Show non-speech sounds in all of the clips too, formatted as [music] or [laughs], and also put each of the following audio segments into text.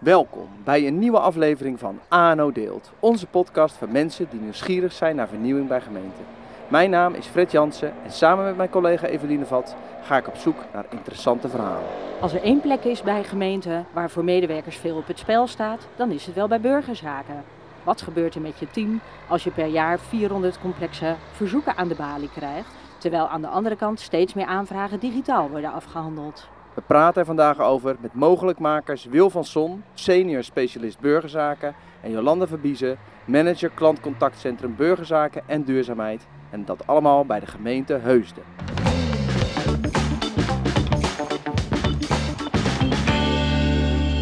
Welkom bij een nieuwe aflevering van ANO Deelt, onze podcast voor mensen die nieuwsgierig zijn naar vernieuwing bij gemeenten. Mijn naam is Fred Jansen en samen met mijn collega Eveline Vat ga ik op zoek naar interessante verhalen. Als er één plek is bij gemeenten waar voor medewerkers veel op het spel staat, dan is het wel bij burgerzaken. Wat gebeurt er met je team als je per jaar 400 complexe verzoeken aan de balie krijgt, terwijl aan de andere kant steeds meer aanvragen digitaal worden afgehandeld? We praten er vandaag over met mogelijkmakers Wil van Son, senior specialist burgerzaken, en Jolanda Verbiezen, manager klantcontactcentrum burgerzaken en duurzaamheid. En dat allemaal bij de gemeente Heusden.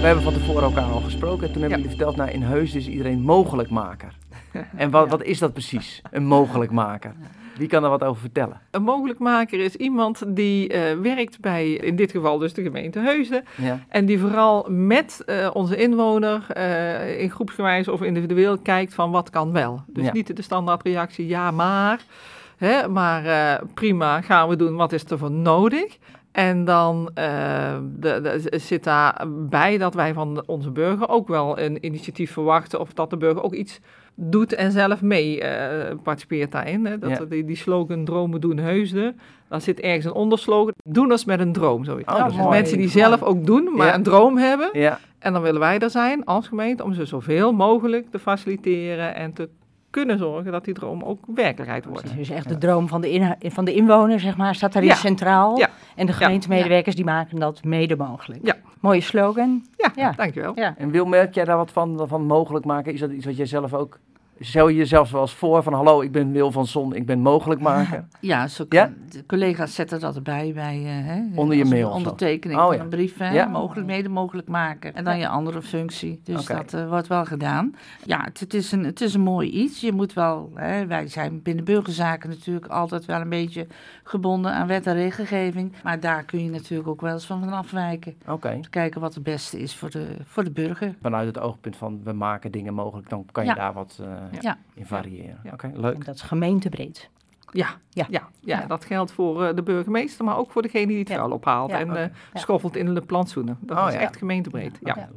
We hebben van tevoren elkaar al gesproken en toen hebben jullie verteld, nou in Heusden is iedereen mogelijkmaker. [laughs] En wat, wat is dat precies, een mogelijkmaker? Wie kan daar wat over vertellen? Een mogelijkmaker is iemand die uh, werkt bij, in dit geval dus de gemeente Heusden. Ja. En die vooral met uh, onze inwoner uh, in groepsgewijs of individueel kijkt van wat kan wel. Dus Ja. niet de standaardreactie ja maar, hè, maar prima gaan we doen wat is er voor nodig. En dan de, de, zit daarbij dat wij van onze burger ook wel een initiatief verwachten of dat de burger ook iets doet en zelf mee uh, participeert daarin. Hè? Dat, Ja. die, die slogan dromen doen heusden. Dan zit ergens een onderslogan. Doeners met een droom. Zoiets. Oh, dat dus mensen die zelf ook doen, maar Ja. een droom hebben. Ja, En dan willen wij er zijn als gemeente om ze zoveel mogelijk te faciliteren en te kunnen zorgen dat die droom ook werkelijkheid wordt. Dus echt de droom van de, in, van de inwoner, zeg maar, staat daarin Ja. centraal. Ja. En de gemeentemedewerkers die maken dat mede mogelijk. Ja. Mooie slogan. Ja, Ja. dankjewel. Ja. en Wil, merk jij daar wat van, van mogelijk maken? Is dat iets wat jij zelf ook... Stel je jezelf wel eens voor van hallo, ik ben Wil van Son, ik ben mogelijk maken. [laughs] Ja, zo, Ja? de collega's zetten dat erbij bij eh, hè, Onder je mail een ondertekening Oh, van ja. een brief, hè, Ja. mogelijkheden mogelijk maken. En dan je andere functie. Dus dat eh, wordt wel gedaan. Ja, het, het is een, het is een mooi iets. Je moet wel, hè, wij zijn binnen burgerzaken natuurlijk altijd wel een beetje gebonden aan wet en regelgeving. Maar daar kun je natuurlijk ook wel eens van afwijken. Oké. Kijken wat het beste is voor de, voor de burger. Vanuit het oogpunt van we maken dingen mogelijk, dan kan je daar wat eh, Ja. in variëren. Ja. Oké, leuk. dat is gemeentebreed. Ja, Ja. ja. Ja, dat geldt voor eh, de burgemeester, maar ook voor degene die het Ja. vuil ophaalt Ja. en eh, Ja. schoffelt in de plantsoenen. Dat Oh, is ja. echt gemeentebreed. Ja.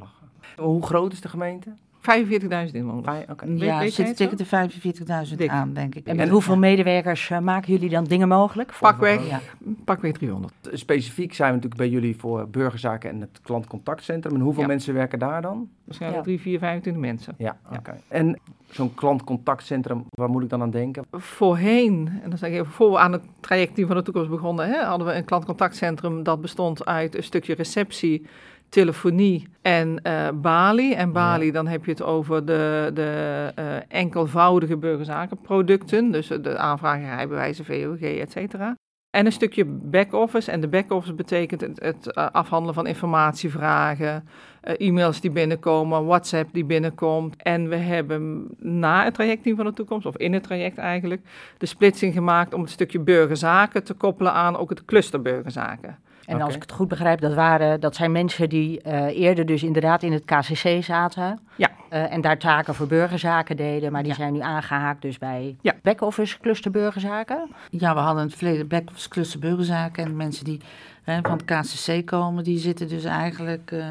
Hoe groot is de gemeente? 45.000 inwoners. Weet- Ja, weet er zitten het tegen de 45.000 Dik. aan, denk ik. En met En- hoeveel medewerkers eh, maken jullie dan dingen mogelijk? Voor- Pakweg, Ja. pakweg 300. Specifiek zijn we natuurlijk bij jullie voor burgerzaken en het klantcontactcentrum. En hoeveel Ja. mensen werken daar dan? Waarschijnlijk Ja. 3, 4, 25 mensen. Ja, Ja. oké. En zo'n klantcontactcentrum, waar moet ik dan aan denken? Voorheen, en dan zeg ik even, voor we aan het trajectteam van de toekomst begonnen, hè, hadden we een klantcontactcentrum dat bestond uit een stukje receptie, telefonie en eh Bali. En Bali, dan heb je het over de, de eh, enkelvoudige burgerzakenproducten, dus de aanvragen, rijbewijzen, VOG, et cetera. En een stukje back-office. En de back-office betekent het, het eh, afhandelen van informatievragen, e-mails die binnenkomen, WhatsApp die binnenkomt. En we hebben na het trajectteam van de toekomst, of in het traject eigenlijk, de splitsing gemaakt om het stukje burgerzaken te koppelen aan ook het cluster burgerzaken. En als ik het goed begrijp, dat, waren, dat zijn mensen die eh, eerder dus inderdaad in het KCC zaten. Ja. eh, en daar taken voor burgerzaken deden. Maar die Ja. zijn nu aangehaakt dus bij Ja. back-office cluster burgerzaken. Ja, we hadden in het verleden back-office cluster burgerzaken. En de mensen die hè, van het KCC komen, die zitten dus eigenlijk eh,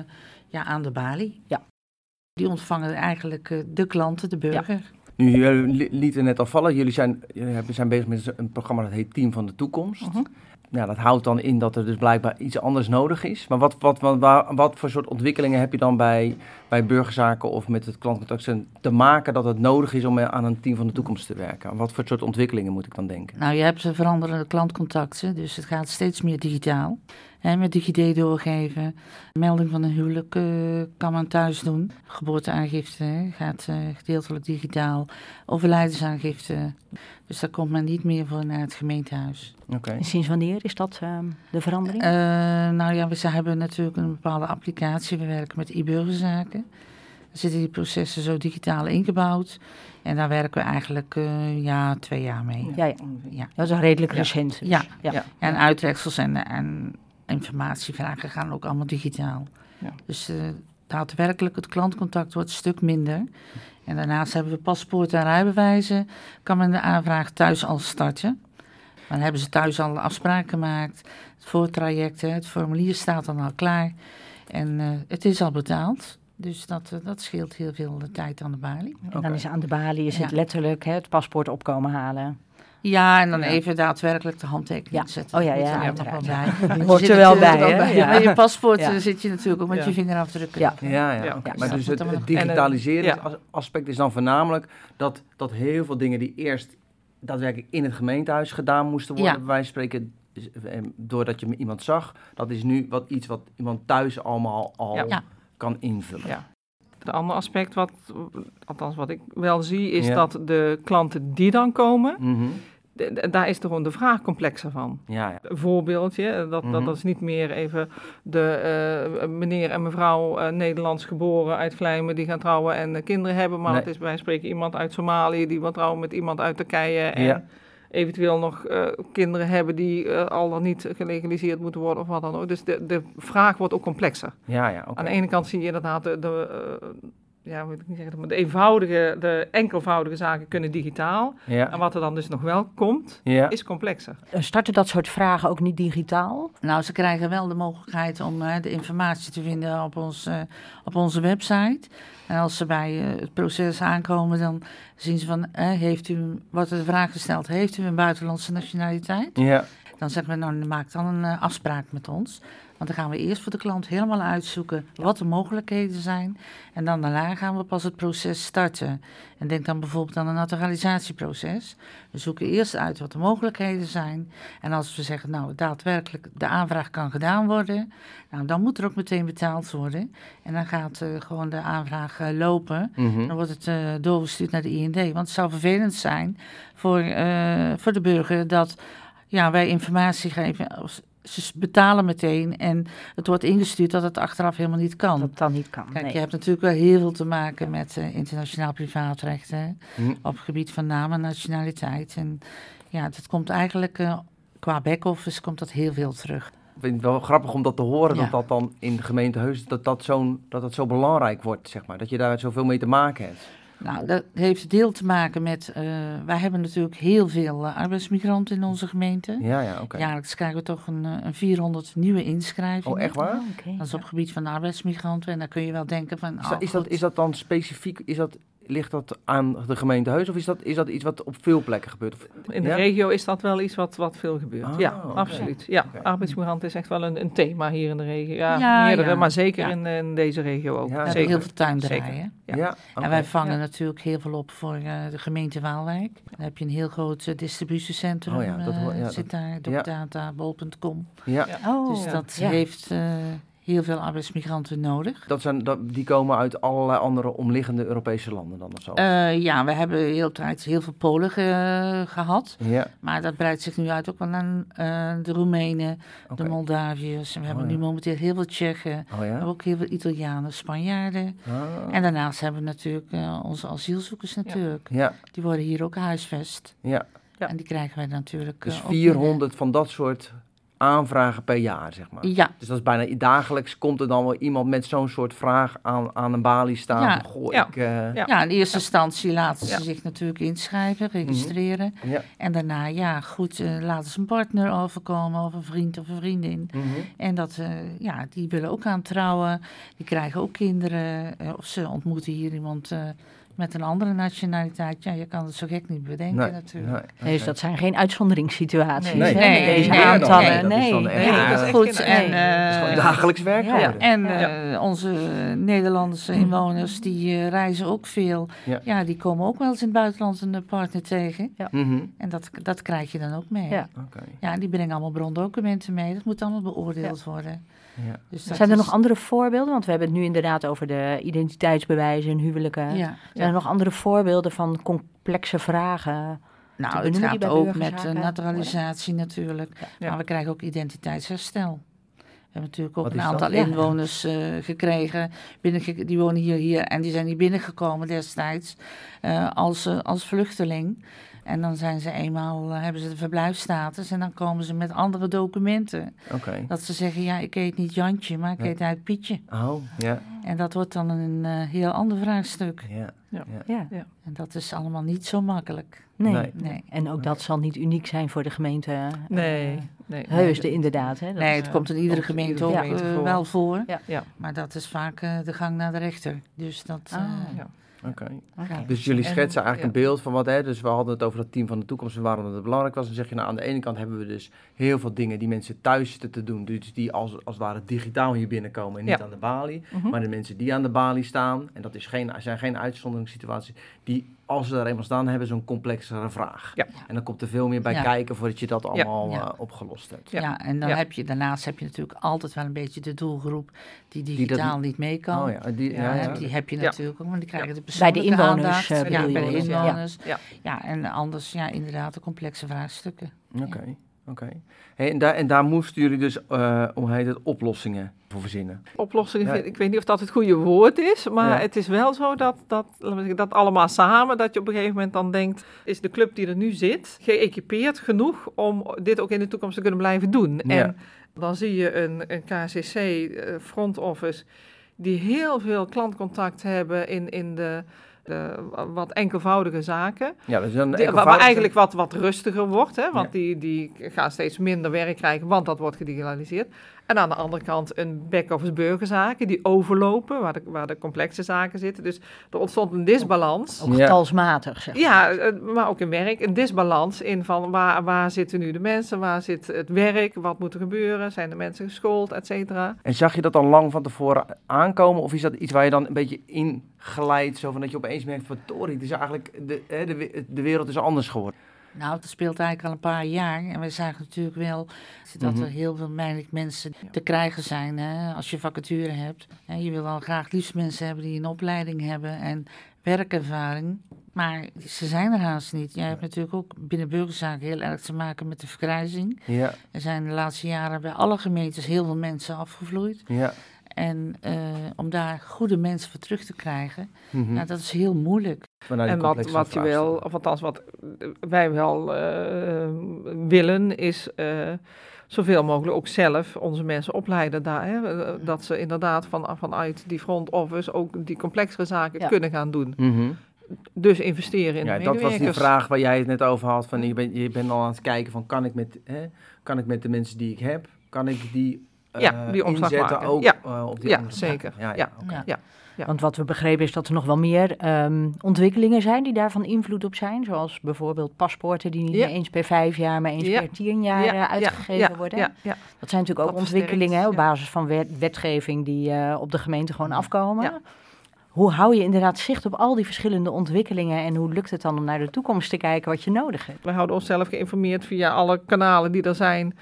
ja, aan de balie. Ja. Die ontvangen eigenlijk eh, de klanten, de burger. Nu, jullie li- lieten net al vallen, jullie zijn, jullie hebben- zijn bezig met een programma dat heet Team van de Toekomst. Mhm. Nou, dat houdt dan in dat er dus blijkbaar iets anders nodig is. Maar wat, wat, wat, wat voor soort ontwikkelingen heb je dan bij, bij burgerzaken of met het klantcontactcentrum te maken dat het nodig is om aan een Team van de Toekomst te werken? Wat voor soort ontwikkelingen moet ik dan denken? Nou, je hebt veranderende klantcontacten, dus het gaat steeds meer digitaal. Hè, met DigiD doorgeven, melding van een huwelijk eh, kan men thuis doen. Geboorteaangifte hè, gaat eh, gedeeltelijk digitaal. Overlijdensaangifte, dus daar komt men niet meer voor naar het gemeentehuis. Oké. En sinds wanneer is dat ehm, de verandering? Eh, nou ja, we ze hebben natuurlijk een bepaalde applicatie. We werken met e-burgerzaken. Er zitten die processen zo digitaal ingebouwd. En daar werken we eigenlijk eh, ja, twee jaar mee. ja, ja, Ja. dat is al redelijk Ja. recent. dus. Ja. ja. Ja. En uitreksels en, en informatievragen gaan ook allemaal digitaal. Ja. Dus eh daadwerkelijk het klantcontact wordt een stuk minder. En daarnaast hebben we paspoort en rijbewijzen. Kan men de aanvraag thuis al starten. Maar dan hebben ze thuis al een afspraak gemaakt. Het voortraject, het formulier staat dan al klaar. En eh, het is al betaald. Dus dat, eh, dat scheelt heel veel de tijd aan de balie. En dan is aan de balie is het Ja. letterlijk hè, het paspoort opkomen halen. Ja, en dan Ja. even daadwerkelijk de handtekening Ja. zetten. Oh ja, ja, er wel bij. [laughs] Hoort er wel bij, hè? Ja. Ja. Met je paspoort Ja. eh, zit je natuurlijk ook met Ja. je vingerafdrukken. Ja. Ja, ja, Ja. oké. Ja, maar dus het, digitaliseren eh, as- aspect is dan voornamelijk dat, dat heel veel dingen die eerst daadwerkelijk in het gemeentehuis gedaan moesten worden, Ja. bij wijze van spreken, dus, eh, doordat je iemand zag, dat is nu wat, iets wat iemand thuis allemaal al kan invullen. Ja. Het andere aspect, wat, althans wat ik wel zie, is Ja. dat de klanten die dan komen, Mhm. Daar is de vraag complexer van. ja, ja. Een voorbeeldje, dat, Mhm. dat, dat is niet meer even de eh, meneer en mevrouw eh, Nederlands geboren uit Vlijmen die gaan trouwen en eh, kinderen hebben, maar Nee. het is bij spreken iemand uit Somalië die wil trouwen met iemand uit Turkije en Ja. eventueel nog eh, kinderen hebben die eh, al dan niet gelegaliseerd moeten worden of wat dan ook. Dus de, de vraag wordt ook complexer. ja, ja. Aan de ene kant zie je inderdaad de, de, eh, ja, moet ik niet zeggen, maar de eenvoudige, de enkelvoudige zaken kunnen digitaal. En wat er dan dus nog wel komt, ja. is complexer. Eh, Starten dat soort vragen ook niet digitaal? Nou, ze krijgen wel de mogelijkheid om eh, de informatie te vinden op, ons, eh, op onze website. En als ze bij het proces aankomen, dan zien ze van, eh, heeft u, wordt er de vraag gesteld, heeft u een buitenlandse nationaliteit? ja. Dan zeggen we, nou, maak dan een afspraak met ons. Want dan gaan we eerst voor de klant helemaal uitzoeken wat de mogelijkheden zijn. En dan daarna gaan we pas het proces starten. En denk dan bijvoorbeeld aan een naturalisatieproces. We zoeken eerst uit wat de mogelijkheden zijn. En als we zeggen, nou, daadwerkelijk de aanvraag kan gedaan worden. Nou, dan moet er ook meteen betaald worden. En dan gaat eh, gewoon de aanvraag eh, lopen. Mhm. Dan wordt het eh, doorgestuurd naar de IND. Want het zou vervelend zijn voor, voor de burger dat ja, wij informatie geven. Ze betalen meteen en het wordt ingestuurd dat het achteraf helemaal niet kan. Dat dan niet kan. Kijk, nee. je hebt natuurlijk wel heel veel te maken met eh, internationaal privaatrecht. Hè, Hm. op het gebied van naam en nationaliteit. En ja, dat komt eigenlijk eh, qua back-office komt dat heel veel terug. Ik vind het wel grappig om dat te horen, Ja. dat dat dan in de gemeente Heus, dat dat, zo'n, dat dat zo belangrijk wordt, zeg maar. Dat je daar zoveel mee te maken hebt. Nou, dat heeft deel te maken met. eh, wij hebben natuurlijk heel veel eh, arbeidsmigranten in onze gemeente. Ja, ja, oké. Jaarlijks krijgen we toch een, eh, een 400 nieuwe inschrijvingen. Oh, echt waar? Oh, oké. Dat is op het gebied van arbeidsmigranten. En dan kun je wel denken van... Is oh, dat, is, dat, is dat dan specifiek, is dat, ligt dat aan de gemeente Heus of is dat, is dat iets wat op veel plekken gebeurt? Of, In de Ja? regio is dat wel iets wat, wat veel gebeurt. Ah, ja, absoluut. Ja, arbeidsmigrant is echt wel een, een thema hier in de regio. Ja, Ja, meerdere, ja. maar zeker Ja. in, in deze regio ook. Ja, We hebben zeker. heel veel hè? Ja. En wij vangen Ja. natuurlijk heel veel op voor eh, de gemeente Waalwijk. Dan heb je een heel groot eh, distributiecentrum. Oh ja, dat hoor- eh, ja, zit daar, ja. docdata, bol.com. Ja, Ja. Oh, Dus ja. dat ja. heeft eh, heel veel arbeidsmigranten nodig. dat zijn, dat, die komen uit allerlei andere omliggende Europese landen dan of zo. Eh, ja, we hebben heel tijd heel veel Polen ge- gehad. ja, Maar dat breidt zich nu uit ook wel aan eh, de Roemenen, de Moldaviërs. En we hebben Oh, nu momenteel heel veel Tsjechen. Oh We ja? hebben ook heel veel Italianen, Spanjaarden. Ah. En daarnaast hebben we natuurlijk eh, onze asielzoekers natuurlijk. Ja, Die worden hier ook gehuisvest. ja. Ja. En die krijgen wij natuurlijk Dus eh, ook 400 van dat soort aanvragen per jaar, zeg maar. Ja, Dus dat is bijna dagelijks komt er dan wel iemand met zo'n soort vraag aan, aan een balie staan. Ja. van, Goh, Ja. ik... eh, Ja. in eerste instantie laten ze Ja. zich natuurlijk inschrijven, registreren. ja. En daarna, ja, goed, eh, laten ze een partner overkomen of een vriend of een vriendin. mhm. En dat, eh, ja, die willen ook gaan trouwen. Die krijgen ook kinderen. eh, of ze ontmoeten hier iemand eh, met een andere nationaliteit. Ja, je kan het zo gek niet bedenken Nee, natuurlijk. nee, Nee, dus dat zijn geen uitzonderingssituaties. Nee, hè, nee, met deze aantallen. nee, dat is. Ja, Goed, en, is gewoon dagelijks werk ja. en Ja. eh, onze Nederlandse inwoners, die eh, reizen ook veel. Ja. Ja. die komen ook wel eens in het buitenland een eh, partner tegen. Mhm. En dat, dat krijg je dan ook mee. Ja. Oké, Ja, die brengen allemaal brondocumenten mee. Dat moet allemaal beoordeeld worden. Ja. Dus Zijn er is- nog andere voorbeelden? Want we hebben het nu inderdaad over de identiteitsbewijzen en huwelijken. Ja. Zijn er nog andere voorbeelden van complexe vragen? Nou, het gaat ook met naturalisatie natuurlijk. Ja. Maar we krijgen ook identiteitsherstel. We hebben natuurlijk ook een dat? aantal Ja. inwoners eh, gekregen. Binnen, die wonen hier, hier en die zijn hier binnengekomen destijds eh, als, eh, als vluchteling. En dan zijn ze eenmaal, eh, hebben ze de verblijfsstatus en dan komen ze met andere documenten. Oké. Dat ze zeggen, ja, ik heet niet Jantje, maar ik Ja. heet eigenlijk Pietje. Oh, ja, En dat wordt dan een eh, heel ander vraagstuk. ja. Ja, En dat is allemaal niet zo makkelijk. nee. Nee. Nee. En ook dat zal niet uniek zijn voor de gemeente. Nee, Eh, nee. Heusden inderdaad. Hè? Dat Nee, het komt in iedere gemeente ook wel voor. Ja. Ja. Maar dat is vaak de gang naar de rechter. Dus dat... Ah, eh, ja. Oké. oké. Dus jullie En- schetsen eigenlijk ja. een beeld van wat, hè, dus we hadden het over dat team van de toekomst en waarom het belangrijk was. Dan zeg je, nou aan de ene kant hebben we dus heel veel dingen die mensen thuis zitten te doen, dus die als, als het ware digitaal hier binnenkomen en niet Ja. aan de balie. Mhm. Maar de mensen die aan de balie staan, en dat is geen, zijn geen uitzonderingssituaties, die als ze er eenmaal staan, hebben zo'n complexere vraag. Ja. En dan komt er veel meer bij Ja. kijken voordat je dat allemaal Ja. eh, opgelost hebt. Ja. Ja, en dan Ja. heb je daarnaast heb je natuurlijk altijd wel een beetje de doelgroep die digitaal niet- niet mee kan. Oh ja, die, ja, Ja, ja. Ja, die heb je Ja. natuurlijk ook, want die krijgen de Bij persoonlijke de inwoners, aandacht. eh, ja, bedoel je bij de ja. inwoners. Ja. Ja, en anders ja, inderdaad de complexe vraagstukken. Oké, oké. Hey, en, daar, en daar moesten jullie dus, eh hoe heet het, oplossingen voor verzinnen. Oplossingen, Ja. vind- ik weet niet of dat het goede woord is, maar Ja. het is wel zo dat, dat, dat allemaal samen, dat je op een gegeven moment dan denkt, is de club die er nu zit geëquipeerd genoeg om dit ook in de toekomst te kunnen blijven doen? Ja. En dan zie je een, een KCC eh, front office die heel veel klantcontact hebben in, in de, de wat enkelvoudige zaken. Ja, waar, eigenlijk wat, wat rustiger wordt, hè? want Ja. die, die gaan steeds minder werk krijgen, want dat wordt gedigitaliseerd. En aan de andere kant een back-office burgerzaken die overlopen, waar de, waar de complexe zaken zitten. Dus er ontstond een disbalans. Ook Ja. getalsmatig, zeg maar. Ja, eh, maar ook in werk. Een disbalans in van waar, waar zitten nu de mensen, waar zit het werk, wat moet er gebeuren, zijn de mensen geschoold, et cetera. En zag je dat dan lang van tevoren aankomen? Of is dat iets waar je dan een beetje in glijdt? Zo van dat je opeens merkt van, Tori, het is eigenlijk, de, hè, de, de wereld is anders geworden. Nou, dat speelt eigenlijk al een paar jaar. En we zagen natuurlijk wel dat Mhm. er heel veel mensen te krijgen zijn hè, als je vacature hebt. En je wil wel graag liefst mensen hebben die een opleiding hebben en werkervaring. Maar ze zijn er haast niet. Jij hebt natuurlijk ook binnen burgerzaken heel erg te maken met de vergrijzing. Ja, Er zijn de laatste jaren bij alle gemeentes heel veel mensen afgevloeid. ja. En eh, om daar goede mensen voor terug te krijgen, Mhm. nou, dat is heel moeilijk. En wat, wat je wil, vraagstukken. of althans wat wij wel eh, willen, is eh, zoveel mogelijk ook zelf onze mensen opleiden daar. Hè? Dat ze inderdaad van, vanuit die front office ook die complexere zaken Ja. kunnen gaan doen. Mhm. Dus investeren in Ja, de dat was die vraag waar jij het net over had. Van, je, bent, je bent al aan het kijken van, kan ik met, hè, kan ik met de mensen die ik heb, kan ik die, Ja, die omslag inzetten maken. ook Ja. eh, op die Ja, andere zeker. Ja, ja, Ja. oké. Ja. Ja. Want wat we begrepen is dat er nog wel meer ehm, ontwikkelingen zijn die daarvan invloed op zijn. Zoals bijvoorbeeld paspoorten die niet Ja. meer eens per vijf jaar, maar eens Ja. per tien jaar Ja, eh, ja, uitgegeven ja, worden. Ja, ja. Dat zijn natuurlijk ook Dat ontwikkelingen hè, op ja. basis van wet- wetgeving die eh, op de gemeente gewoon afkomen. Ja. Hoe hou je inderdaad zicht op al die verschillende ontwikkelingen en hoe lukt het dan om naar de toekomst te kijken wat je nodig hebt? Wij houden onszelf geïnformeerd via alle kanalen die er zijn.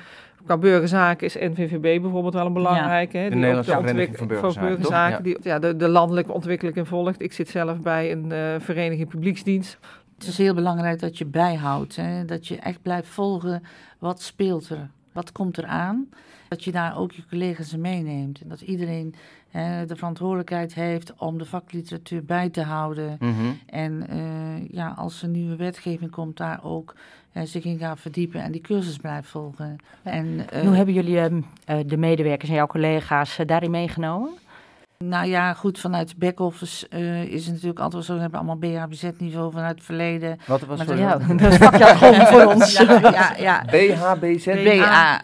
Qua burgerzaken is NVVB bijvoorbeeld wel een belangrijke. hè, die ook Nederlandse de Vereniging voor Burgerzaken, toch? die ja, de, de landelijke ontwikkeling volgt. Ik zit zelf bij een eh, vereniging publieksdienst. Het is heel belangrijk dat je bijhoudt. Hè? Dat je echt blijft volgen wat speelt er, wat komt er aan. Dat je daar ook je collega's meeneemt. En dat iedereen hè, de verantwoordelijkheid heeft om de vakliteratuur bij te houden. Mhm. En eh, ja, als er nieuwe wetgeving komt, daar ook zich in gaat verdiepen en die cursus blijft volgen. Ja. En, eh, hoe hebben jullie ehm, eh, de medewerkers en jouw collega's eh, daarin meegenomen? Nou ja, goed, vanuit de back-office eh, is het natuurlijk altijd zo. We hebben allemaal BHBZ-niveau vanuit het verleden. Wat was Maar voor Ja, [laughs] dat is vakjargon voor ons. Ja, ja, ja. BHBZ? BABZ,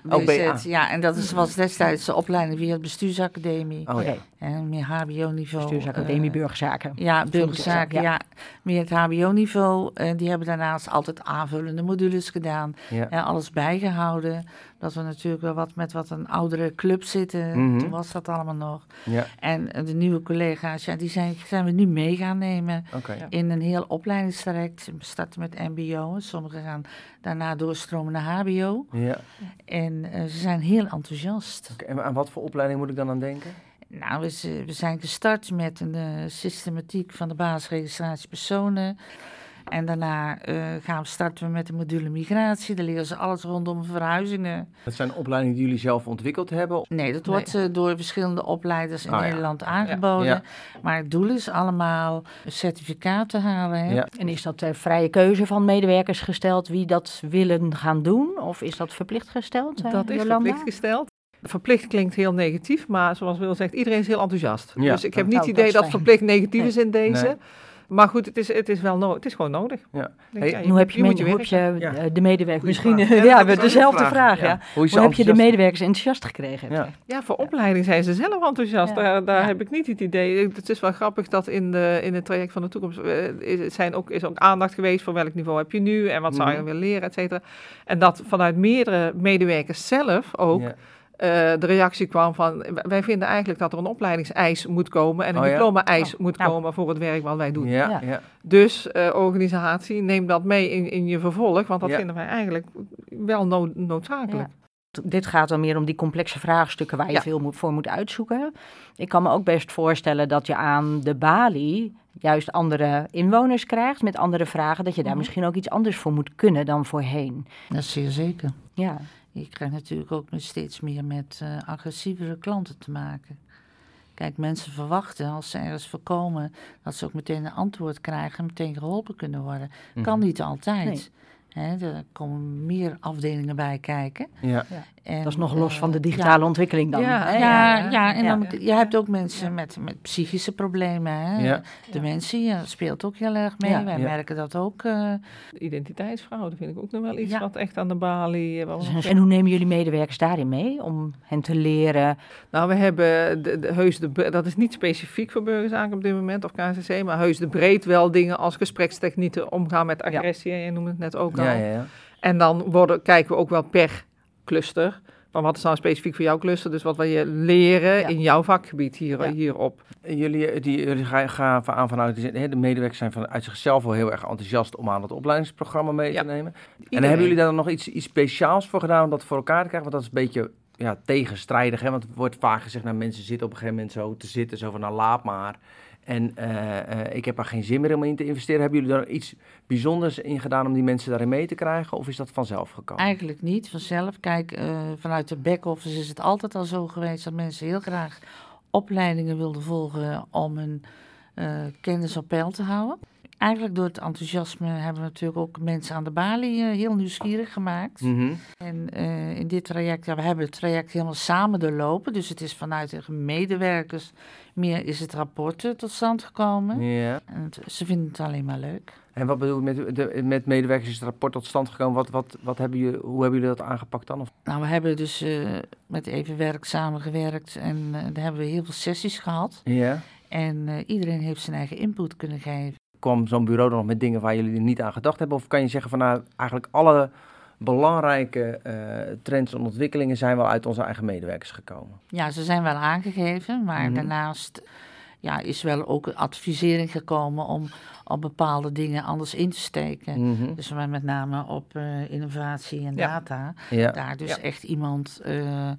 Oh, BA. ja. En dat is, was destijds de opleiding via de bestuursacademie. Oh ja. En meer hbo-niveau. bestuursacademie, eh, burgerzaken. Ja, burgerzaken, Ja. ja. Meer het hbo-niveau. En die hebben daarnaast altijd aanvullende modules gedaan. Ja. En alles bijgehouden. Dat we natuurlijk wel wat met wat een oudere club zitten. Mhm. Toen was dat allemaal nog. Ja, En eh, de nieuwe collega's, ja, die zijn, zijn we nu mee gaan nemen. Ja. in een heel opleidingstraject. We starten met mbo. Sommigen gaan daarna doorstromen naar hbo. Ja. En eh, ze zijn heel enthousiast. Oké, En aan wat voor opleiding moet ik dan aan denken? Nou, we, we zijn gestart met een eh, systematiek van de basisregistratie personen. En daarna eh, gaan we starten we met de module migratie. Daar leren ze alles rondom verhuizingen. Dat zijn opleidingen die jullie zelf ontwikkeld hebben? Nee, dat Nee. wordt eh, door verschillende opleiders in Ah, ja. Nederland aangeboden. Ja. Maar het doel is allemaal een certificaat te halen. Hè? Ja. En is dat ter vrije keuze van medewerkers gesteld wie dat willen gaan doen? Of is dat verplicht gesteld? Dat is Jolanda? verplicht gesteld. Verplicht klinkt heel negatief, maar zoals Wil zegt, iedereen is heel enthousiast. Ja. Dus ik heb niet het idee dat verplicht negatief Nee. is in deze. Nee. Maar goed, het is, het is wel no het is gewoon nodig. Ja. Hey, hoe heb je, men- je hoe heb je Ja. eh, de medewerkers misschien... Ja, dezelfde vraag. vraag, ja. Hoe, heb je de medewerkers enthousiast gekregen? Ja. Ja, voor opleiding zijn ze zelf enthousiast. Ja. Daar, daar Ja. heb ik niet het idee. Het is wel grappig dat in, de, in het traject van de toekomst eh, is, zijn ook, is ook aandacht geweest voor welk niveau heb je nu en wat zou je Mhm. willen leren, et cetera. En dat vanuit meerdere medewerkers zelf ook Eh, de reactie kwam van wij vinden eigenlijk dat er een opleidingseis moet komen en een Oh ja? diploma-eis Oh, moet nou. komen voor het werk wat wij doen. Ja, Ja. ja. Dus eh, organisatie, neem dat mee in, in je vervolg, want dat Ja. vinden wij eigenlijk wel no- noodzakelijk. Dit gaat dan meer om die complexe vraagstukken waar je Ja. veel moet, voor moet uitzoeken. Ik kan me ook best voorstellen dat je aan de balie juist andere inwoners krijgt met andere vragen. Dat je daar Mhm. misschien ook iets anders voor moet kunnen dan voorheen. Dat is zeer zeker. Ja, Je krijgt natuurlijk ook steeds meer met eh, agressievere klanten te maken. Kijk, mensen verwachten als ze ergens voorkomen dat ze ook meteen een antwoord krijgen en meteen geholpen kunnen worden. Kan Mhm. niet altijd. Nee. Hè, er komen meer afdelingen bij kijken. Ja. En, dat is nog los eh, van de ja, digitale ontwikkeling dan. Ja, hè? Ja, ja, en ja. dan, je hebt ook mensen met, met psychische problemen. Hè? Ja. Dementie ja, speelt ook heel erg mee. Ja. Wij Ja. merken dat ook. eh, Identiteitsfraude vind ik ook nog wel iets Ja. wat echt aan de balie... eh, Dus- En hoe nemen jullie medewerkers daarin mee om hen te leren? Nou, we hebben de, de, heus de, dat is niet specifiek voor burgerzaken op dit moment of KCC, maar heus de breed wel dingen als gesprekstechnieken, omgaan met agressie, en je noemde het net ook al. Ja, ja, ja. En dan worden, kijken we ook wel per cluster, van wat is nou specifiek voor jouw cluster, dus wat wil je leren Ja. in jouw vakgebied hier, Ja. hierop. Jullie, eh, die, jullie gaan, gaan aan vanuit, de medewerkers zijn vanuit zichzelf wel heel erg enthousiast om aan het opleidingsprogramma mee Ja. te nemen. En hebben jullie daar dan nog iets, iets speciaals voor gedaan om dat voor elkaar te krijgen? Want dat is een beetje ja, tegenstrijdig, hè? want het wordt vaak gezegd, nou mensen zitten op een gegeven moment zo te zitten, zo van nou laat maar. En eh, eh, ik heb er geen zin meer om in te investeren. Hebben jullie daar iets bijzonders in gedaan om die mensen daarin mee te krijgen? Of is dat vanzelf gekomen? Eigenlijk niet, vanzelf. Kijk, eh, vanuit de back-office is het altijd al zo geweest dat mensen heel graag opleidingen wilden volgen om hun kennis op peil te houden. Eigenlijk door het enthousiasme hebben we natuurlijk ook mensen aan de balie eh, heel nieuwsgierig gemaakt. Mhm. En eh, in dit traject, ja, we hebben het traject helemaal samen doorlopen. Dus het is vanuit de medewerkers meer is het rapport eh, tot stand gekomen. Ja. En het- ze vinden het alleen maar leuk. En wat bedoel je met, de, met medewerkers? Is het rapport tot stand gekomen? Wat, wat, wat hebben jullie, hoe hebben jullie dat aangepakt dan? Of? Nou, we hebben dus met Evenwerk samengewerkt en daar hebben we heel veel sessies gehad. Ja. En iedereen heeft zijn eigen input kunnen geven. Kwam zo'n bureau dan nog met dingen waar jullie niet aan gedacht hebben? Of kan je zeggen van nou, eigenlijk alle belangrijke eh, trends en ontwikkelingen zijn wel uit onze eigen medewerkers gekomen? Ja, ze zijn wel aangegeven, maar Mhm. daarnaast ja, is wel ook advisering gekomen om op bepaalde dingen anders in te steken. Mhm. Dus maar met name op eh, innovatie en Ja. data. Ja. Daar dus Ja. echt iemand eh,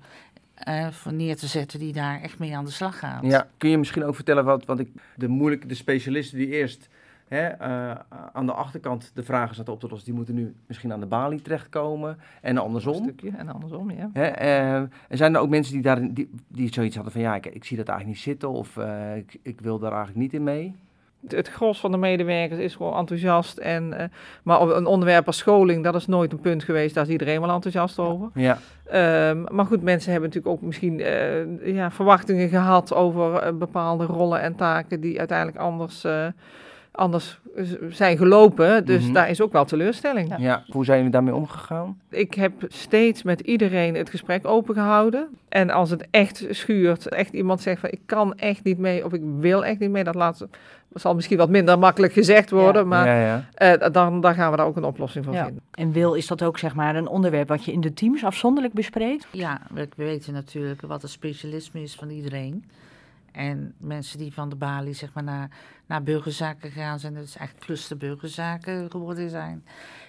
voor neer te zetten die daar echt mee aan de slag gaat. ja, kun je misschien ook vertellen wat, want ik, de moeilijke, de specialisten die eerst hè, eh, aan de achterkant de vragen zaten op te lossen, die moeten nu misschien aan de balie terechtkomen en Een andersom. stukje en andersom, ja. Hè, eh, en zijn er ook mensen die, daar, die, die zoiets hadden van ja, ik, ik zie dat eigenlijk niet zitten of eh, ik, ik wil daar eigenlijk niet in mee? Het, het gros van de medewerkers is gewoon enthousiast. En, maar op een onderwerp als scholing, dat is nooit een punt geweest. Daar is iedereen wel enthousiast over. Ja, Ehm, maar goed, mensen hebben natuurlijk ook misschien ja, verwachtingen gehad over bepaalde rollen en taken die uiteindelijk anders, anders zijn gelopen. Dus Mhm. daar is ook wel teleurstelling. ja. Hoe zijn jullie daarmee omgegaan? Ik heb steeds met iedereen het gesprek opengehouden. En als het echt schuurt, echt iemand zegt van ik kan echt niet mee of ik wil echt niet mee, dat laat, zal misschien wat minder makkelijk gezegd worden, Ja. maar ja, ja. eh, dan, dan gaan we daar ook een oplossing voor Ja. vinden. En wil is dat ook zeg maar een onderwerp wat je in de teams afzonderlijk bespreekt? Ja, we we weten natuurlijk wat het specialisme is van iedereen. En mensen die van de balie zeg maar, naar, naar burgerzaken gaan zijn, dat is echt cluster burgerzaken geworden zijn.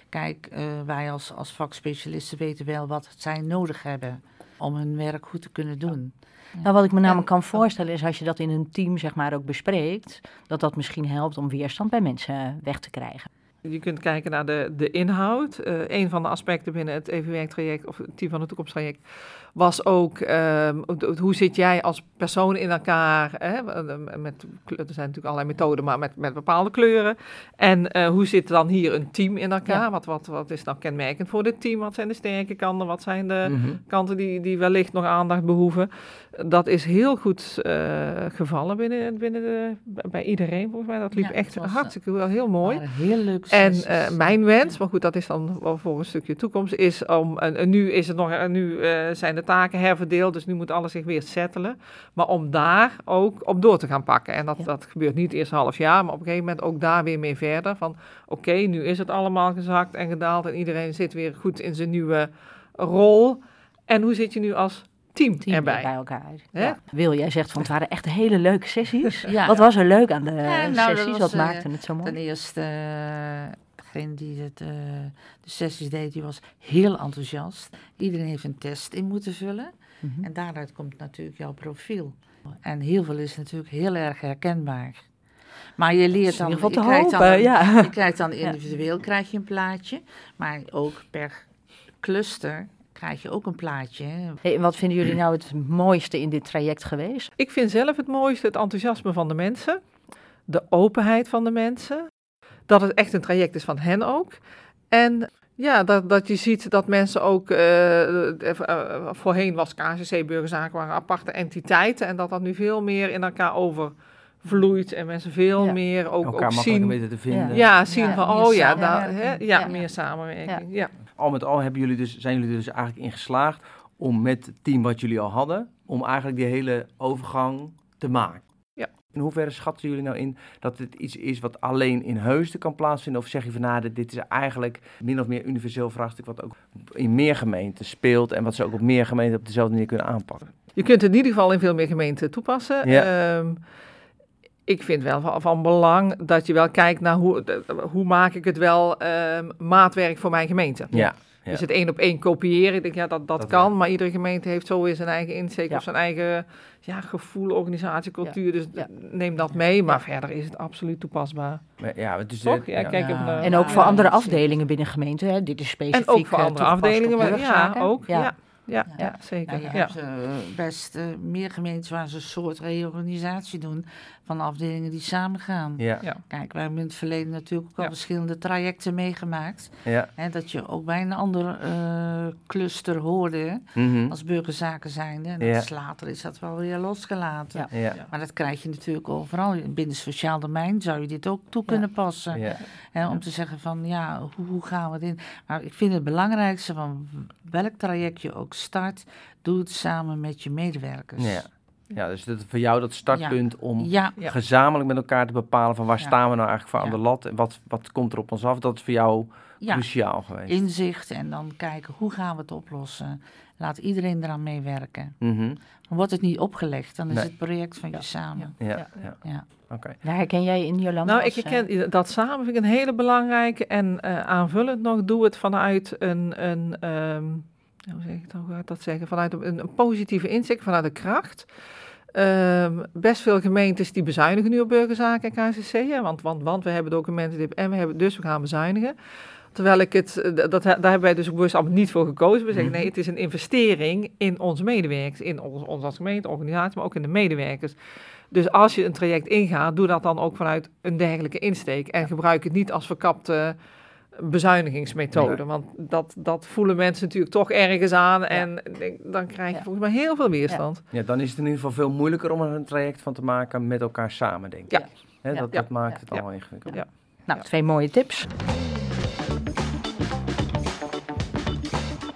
Kijk, eh, wij als, als vakspecialisten weten wel wat zij nodig hebben om hun werk goed te kunnen doen. Nou, wat ik me namelijk kan voorstellen is als je dat in een team zeg maar ook bespreekt, dat dat misschien helpt om weerstand bij mensen weg te krijgen. Je kunt kijken naar de, de inhoud. Uh, een van de aspecten binnen het EV-werktraject of het team van het toekomsttraject was ook uh, hoe zit jij als persoon in elkaar? Hè? Met, er zijn natuurlijk allerlei methoden, maar met, met bepaalde kleuren. En uh, hoe zit dan hier een team in elkaar? Ja. Wat, wat, wat is nou kenmerkend voor dit team? Wat zijn de sterke kanten? Wat zijn de mm -hmm. kanten die, die wellicht nog aandacht behoeven? Dat is heel goed uh, gevallen binnen, binnen de, bij iedereen volgens mij. Dat liep ja, echt was, hartstikke wel heel mooi. Heel leuk. En mijn wens, maar goed, dat is dan wel voor een stukje toekomst, is om, en, nu is het nog, nu zijn de taken herverdeeld, dus nu moet alles zich weer settelen. Maar om daar ook op door te gaan pakken. En dat, ja. dat gebeurt niet eerst een half jaar, maar op een gegeven moment ook daar weer mee verder. Van oké, okay, nu is het allemaal gezakt en gedaald en iedereen zit weer goed in zijn nieuwe rol. En hoe zit je nu als team, team erbij. bij elkaar. Ja. Wil, jij zegt van het waren echt hele leuke sessies. ja. Wat was er leuk aan de ja, nou, sessies? Was, Wat maakte het zo mooi? Ten eerste, degene die het, uh, de sessies deed, die was heel enthousiast. Iedereen heeft een test in moeten vullen. En daaruit komt natuurlijk jouw profiel. En heel veel is natuurlijk heel erg herkenbaar. Maar je leert dan, je, krijgt dan, ja. je krijgt dan individueel krijg je een plaatje, maar ook per cluster krijg je ook een plaatje. Hey, en wat vinden jullie nou het mooiste in dit traject geweest? Ik vind zelf het mooiste het enthousiasme van de mensen, de openheid van de mensen, dat het echt een traject is van hen ook. En ja, dat, dat je ziet dat mensen ook, uh, uh, voorheen was KCC Burgerzaken waren aparte entiteiten en dat dat nu veel meer in elkaar overvloeit en mensen veel ja. meer ook, elkaar ook zien. weten te vinden. Ja, zien ja, van, oh ja, daar, hè, ja, meer samenwerking. Ja. Al met al hebben jullie dus, zijn jullie dus eigenlijk in geslaagd om met het team wat jullie al hadden, om eigenlijk die hele overgang te maken. In hoeverre schatten jullie nou in dat het iets is wat alleen in Heusden kan plaatsvinden? Of zeg je van nou, dit is eigenlijk min of meer universeel vraagstuk wat ook in meer gemeenten speelt en wat ze ook op meer gemeenten op dezelfde manier kunnen aanpakken? Je kunt het in ieder geval in veel meer gemeenten toepassen. Ja. Um, ik vind wel van, belang dat je wel kijkt naar hoe, hoe maak ik het wel um, maatwerk voor mijn gemeente. Ja. Ja. Dus het één op één kopiëren, ik denk ja, dat, dat, dat kan, maar iedere gemeente heeft zo weer zijn eigen insteek ja. of zijn eigen ja, gevoel, organisatie, cultuur. Dus neem dat mee, maar verder is het absoluut toepasbaar. Ja, dus Toch? Ja, kijk even en ook voor andere afdelingen binnen gemeente, hè? dit is specifiek. En ook voor andere afdelingen, maar, ja, ook. ja ja, ja. ja zeker. Nou, je ja. hebt uh, best uh, meer gemeentes waar ze een soort reorganisatie doen van afdelingen die samengaan. Ja. Ja. Kijk, we hebben in het verleden natuurlijk ook al verschillende trajecten meegemaakt. Ja. Hè, dat je ook bij een ander uh, cluster hoorde mm -hmm. als burgerzaken zijnde. En ja. later is dat wel weer losgelaten. Ja. Maar dat krijg je natuurlijk overal. Binnen sociaal domein zou je dit ook toe kunnen passen. Ja. Hè, om te zeggen van, ja, hoe, hoe gaan we het in? Maar ik vind het belangrijkste van welk traject je ook start, doe het samen met je medewerkers. Ja. Ja, dus dat voor jou dat startpunt ja. om ja. gezamenlijk met elkaar te bepalen van waar staan we nou eigenlijk voor aan de lat en wat, wat komt er op ons af, dat is voor jou cruciaal geweest. Inzicht en dan kijken hoe gaan we het oplossen. Laat iedereen eraan meewerken. Mm -hmm. Wordt het niet opgelegd, dan is nee. het project van je samen. Ja, ja. ja. Oké. Waar herken jij in Jolanda? Nou, ik herken uh, dat samen vind ik een hele belangrijke en uh, aanvullend nog doe het vanuit een, een um, hoe zeg ik dan, dat zeggen, vanuit een, een positieve inzicht, vanuit de kracht. Um, best veel gemeentes die bezuinigen nu op burgerzaken en KCC, hè, want, want, want we hebben documenten en we hebben, dus we gaan bezuinigen. Terwijl ik het, dat, daar hebben wij dus bewust allemaal niet voor gekozen. We zeggen nee, het is een investering in onze medewerkers, in ons, ons als gemeente, organisatie, maar ook in de medewerkers. Dus als je een traject ingaat, doe dat dan ook vanuit een dergelijke insteek. En gebruik het niet als verkapte bezuinigingsmethode. Want dat, dat voelen mensen natuurlijk toch ergens aan. En dan krijg je ja. volgens mij heel veel weerstand. Ja. ja. dan is het in ieder geval veel moeilijker om er een traject van te maken met elkaar samen, denk ik. Dat, dat maakt het allemaal ingewikkeld. Ja. Nou, twee mooie tips.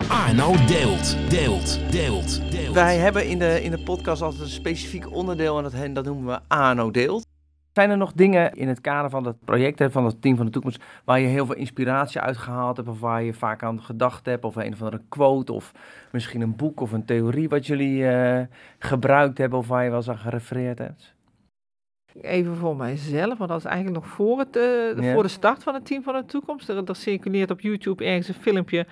Arno deelt, deelt, deelt, deelt. Wij hebben in de, in de podcast altijd een specifiek onderdeel en dat, dat noemen we Arno deelt. Zijn er nog dingen in het kader van het project, van het team van de toekomst, waar je heel veel inspiratie uit gehaald hebt of waar je vaak aan gedacht hebt of een of andere quote of misschien een boek of een theorie wat jullie uh, gebruikt hebben of waar je wel eens aan gerefereerd hebt? Even voor mijzelf, want dat is eigenlijk nog voor, het, uh, ja. voor de start van het team van de toekomst. Er, er circuleert op YouTube ergens een filmpje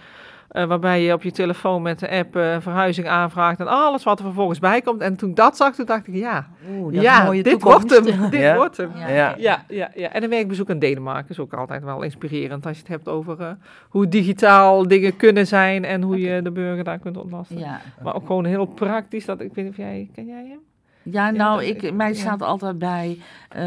eh, waarbij je op je telefoon met de app eh, verhuizing aanvraagt en alles wat er vervolgens bij komt. En toen ik dat zag, toen dacht ik, ja, Oeh, dat is een ja mooie dit toekomst. wordt hem. [laughs] Dit Ja. wordt hem. Ja. Ja. Ja, ja, ja. En een werkbezoek in Denemarken is ook altijd wel inspirerend als je het hebt over eh, hoe digitaal dingen kunnen zijn en hoe je de burger daar kunt ontlasten. Ja. Maar ook gewoon heel praktisch. Dat, ik weet niet of jij, ken jij hem? Ja, nou, ik, mij staat altijd bij eh,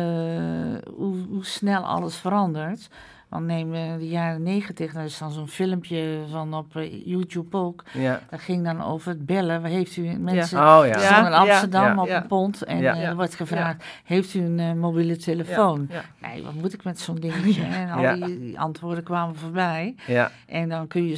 hoe, hoe snel alles verandert. Want neem de jaren negentig, daar is dan zo'n filmpje van op eh, YouTube ook. Ja. Dat ging dan over het bellen. Waar heeft u mensen Oh ja. Ja. staan in Amsterdam ja, op ja. een pont en Ja. eh, Ja. er wordt gevraagd, heeft u een eh, mobiele telefoon? Ja, Nee, wat moet ik met zo'n dingetje? En al Ja. die, die antwoorden kwamen voorbij. Ja. En dan kun je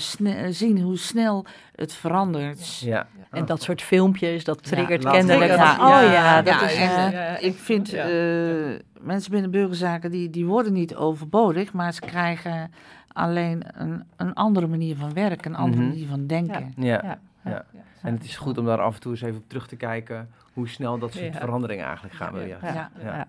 zien hoe snel het verandert. Ja. En dat soort filmpjes, dat triggert kennelijk. oh ja, Ja, dat ja, is... en, ja, ja, ik vind ja. eh, mensen binnen burgerzaken, die, die worden niet overbodig, maar ze krijgen alleen een, een andere manier van werken, een andere Mhm. manier van denken. Ja. Ja. Ja. En het is goed om daar af en toe eens even op terug te kijken hoe snel dat soort Ja. veranderingen eigenlijk gaan. Ja. Ja.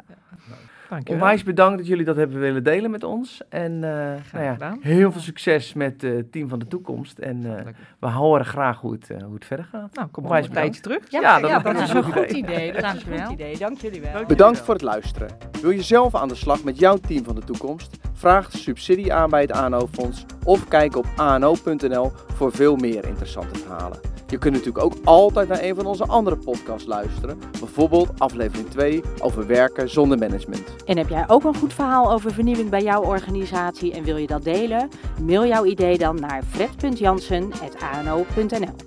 Dankjewel. Onwijs bedankt dat jullie dat hebben willen delen met ons. En eh, nou ja, gedaan. heel veel succes met eh, het team van de toekomst. En eh, we horen graag hoe het, eh, hoe het verder gaat. Nou, kom Onwijs een tijdje terug. Ja, Ja, ja, dat- dat, dat is een goed goed idee. Dat is een Dankjewel. goed idee. Dank jullie wel. Bedankt voor het luisteren. Wil je zelf aan de slag met jouw team van de toekomst? Vraag subsidie aan bij het ANO-fonds of kijk op ano.nl voor veel meer interessante verhalen. Je kunt natuurlijk ook altijd naar een van onze andere podcasts luisteren, bijvoorbeeld aflevering 2 over werken zonder management. En heb jij ook een goed verhaal over vernieuwing bij jouw organisatie en wil je dat delen? Mail jouw idee dan naar fred.jansen.ano.nl